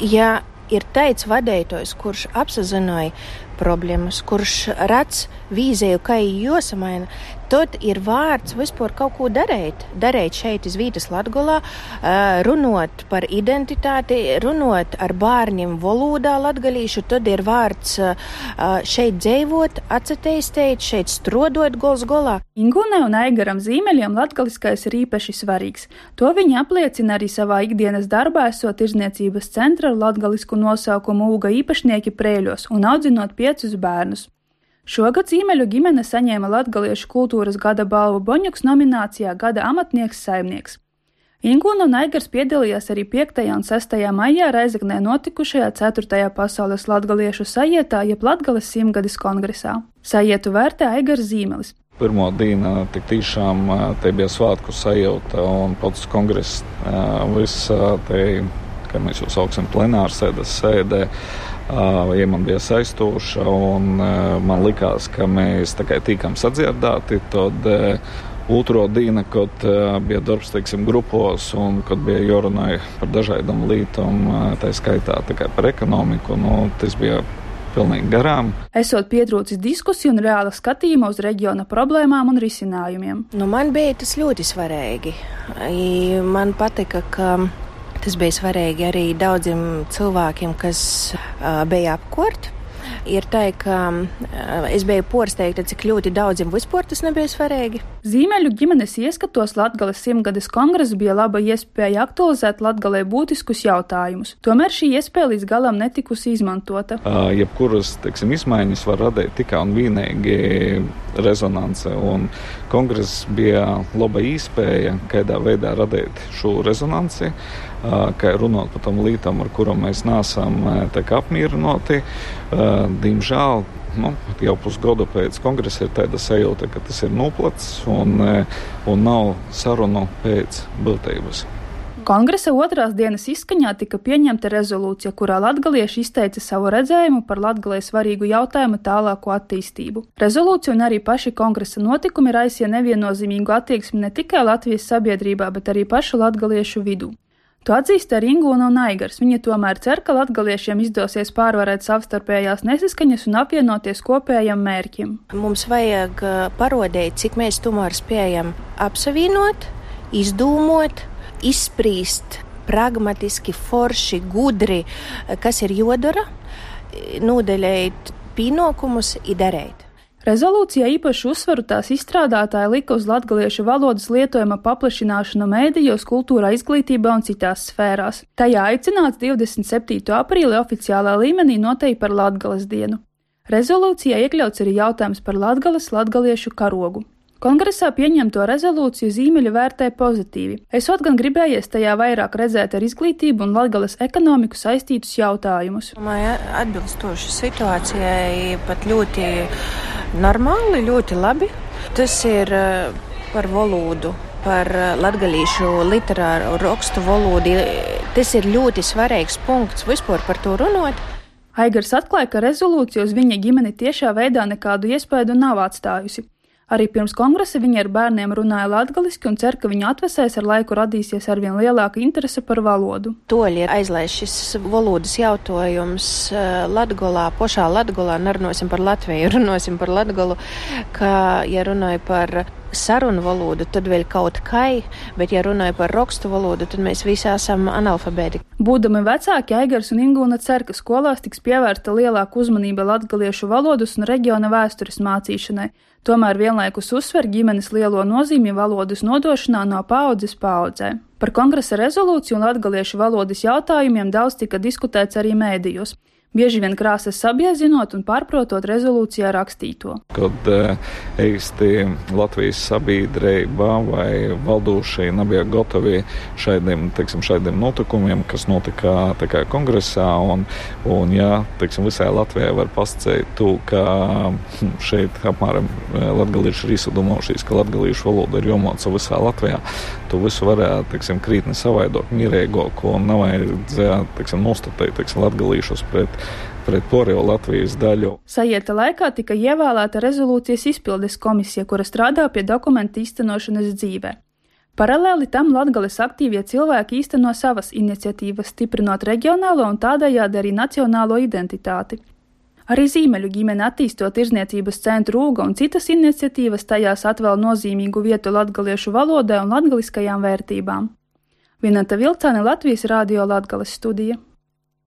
Ja ir teicis vadītājs, kurš apzināja problēmas, kurš redz vīzēju, kā jāsamaina, tad ir vārds vispār kaut ko darīt. Darīt šeit uz vītas Latgolā, runot par identitāti, runot ar bērniem valodā latgalīšu, tad ir vārds šeit dzīvot, atsateistēt, šeit strodot gols golā. Ingūnai un Aigaram zīmeļiem latgaliskais ir īpaši svarīgs. To viņi apliecina arī savā ikdienas darbā, esot tirzniecības centra latgalisku nosaukumu Ūga īpašnieki prēļos un audzinot piecus bērnus. Šogad Zīmeļu ģimene saņēma Latgaliešu kultūras gada balvu Boņuks nominācijā Gada amatnieks saimnieks. Ingūna un Aigars piedalījās arī 5. un 6. maijā Reizeknē notikušajā 4. pasaules latgaliešu sajietā, jeb Latgales simtgadis kongresā. Sajietu vērtē Aigars Zīmelis. Pirmā diena tik tiešām te bija svētku sajūta un pats kongress viss te, kā mēs jau saucam, plenārsēdes sēdē. Bija saistoša, un man likās, ka mēs tikai tikām sadzirdēti. Tad otro dienu, kad bija darbs teiksim, grupos un kad bija jārunā par dažādām lietām, tā skaitā par ekonomiku, nu, tas bija pilnīgi garām. Esot pietrūcis diskusiju un reāla skatījuma uz reģiona problēmām un risinājumiem. Nu, man bija tas ļoti svarīgi. Man patika, ka Tas bija svarīgi arī daudziem cilvēkiem, kas uh, bija apkārt. Ir tā, ka uh, es biju porsteigta, cik ļoti daudziem vispār tas nebija svarīgi. Zīmeļu ģimenes ieskatos Latgales simtgades kongresa bija laba iespēja aktualizēt Latgalē būtiskus jautājumus. Tomēr šī iespēja līdz galam netikusi izmantota. Uh, jebkuras, teiksim, izmaiņas var radīt tikai un vienīgi rezonance, un kongress bija laba iespēja, kādā veidā radīt šo rezonanci kā runāt par tam lītam, ar kuru mēs nesam apmierināti. Diemžēl nu, jau pusgadu pēc kongresa ir tāda sajūta, ka tas ir noplats un, un nav sarunu pēc būtības. Kongresa otrās dienas izskaņā tika pieņemta rezolūcija, kurā latgalieši izteica savu redzējumu par latgalē svarīgu jautājumu tālāko attīstību. Rezolūcija un arī paši kongresa notikumi raisīja neviennozīmīgu attieksmi ne tikai Latvijas sabiedrībā, bet arī pašu latgaliešu vidū. To atzīst arī Ingūna un Aigars. Viņa tomēr cer, ka latgaliešiem izdosies pārvarēt savstarpējās nesaskaņas un apvienoties kopējam mērķim. Mums vajag uh, parodēt, cik mēs tomēr spējam apsavienot, izdomot, izsprīst pragmatiski, forši, gudri, kas ir jodara, nodeļēt pienākumus, idarēt. Rezolūcijā īpašu uzsvaru tās izstrādātāja lika uz latgaliešu valodas lietojuma paplašināšanu mēdījos, kultūrā, izglītībā un citās sfērās. Tajā aicināts 27. aprīli oficiālā līmenī noteikt par Latgales dienu. Rezolūcijā iekļauts arī jautājums par Latgales latgaliešu karogu. Kongresā pieņemto rezolūciju zīmeļu vērtē pozitīvi. Esot gan gribējies tajā vairāk redzēt ar izglītību un latgales ekonomiku saistītus jautājumus. Domāju, atbilstoši situācijai pat ļoti normāli, ļoti labi. Tas ir par valodu, par latgalīšu literāru rakstu valodu. Tas ir ļoti svarīgs punkts vispār par to runāt. Aigars atklāja, ka rezolūcija uz viņa ģimeni tiešā veidā nekādu iespēju nav atstājusi. Arī pirms kongresa viņa ar bērniem runāja latgaliski un cer, ka viņu atvesēs ar laiku radīsies arvien lielāka interese par valodu. Toļi ir aizlaiž šis valodas jautājums eh, Latgolā, pošā Latgolā, nerunāsim par Latviju, runāsim par Latgolu, ka, ja runāja par sarunu valodu, tad vēl kaut kai, bet, ja runāju par rakstu valodu, tad mēs visi esam analfabēti. Būdami vecāki, Aigars un Ingūna cer, ka skolās tiks pievērsta lielāka uzmanība latgaliešu valodas un reģiona vēstures mācīšanai, tomēr vienlaikus uzsver ģimenes lielo nozīmi valodas nodošanā no paudzes paudzē. Par kongresa rezolūciju un latgaliešu valodas jautājumiem daudz tika diskutēts arī mēdījos bieži vien krāsas sabiezinot un pārprotot rezolūcijā rakstīto. Kad īsti Latvijas sabiedrība vai valdošie nebija gatavi šādiem, teiksim, šādiem notikumiem, kas notika kā, kongresā, un, un ja teiksim, visai Latvijai var pasakīt to, ka hm, šeit apmēram latgalieši ir izsadomājušies, ka latgaliešu valoda ir jomāca visā Latvijā, to visu varētu, teiksim, krītni savaidot, mierīgāk un nav vajadzētu, nostatīt, teiksim, latgalīšus pret pret pārējo Latvijas daļu. Sajieta laikā tika ievēlēta rezolūcijas izpildes komisija, kura strādā pie dokumenta īstenošanas dzīvē. Paralēli tam Latgales aktīvie cilvēki īsteno savas iniciatīvas, stiprinot reģionālo un tādējādi arī nacionālo identitāti. Arī zīmeļu ģimene attīstot tirzniecības centru Rūga un citas iniciatīvas tajās atvēl nozīmīgu vietu latgaliešu valodai un latgaliskajām vērtībām. Vienanta Vilcāne Latvijas Rādio Latgales studija.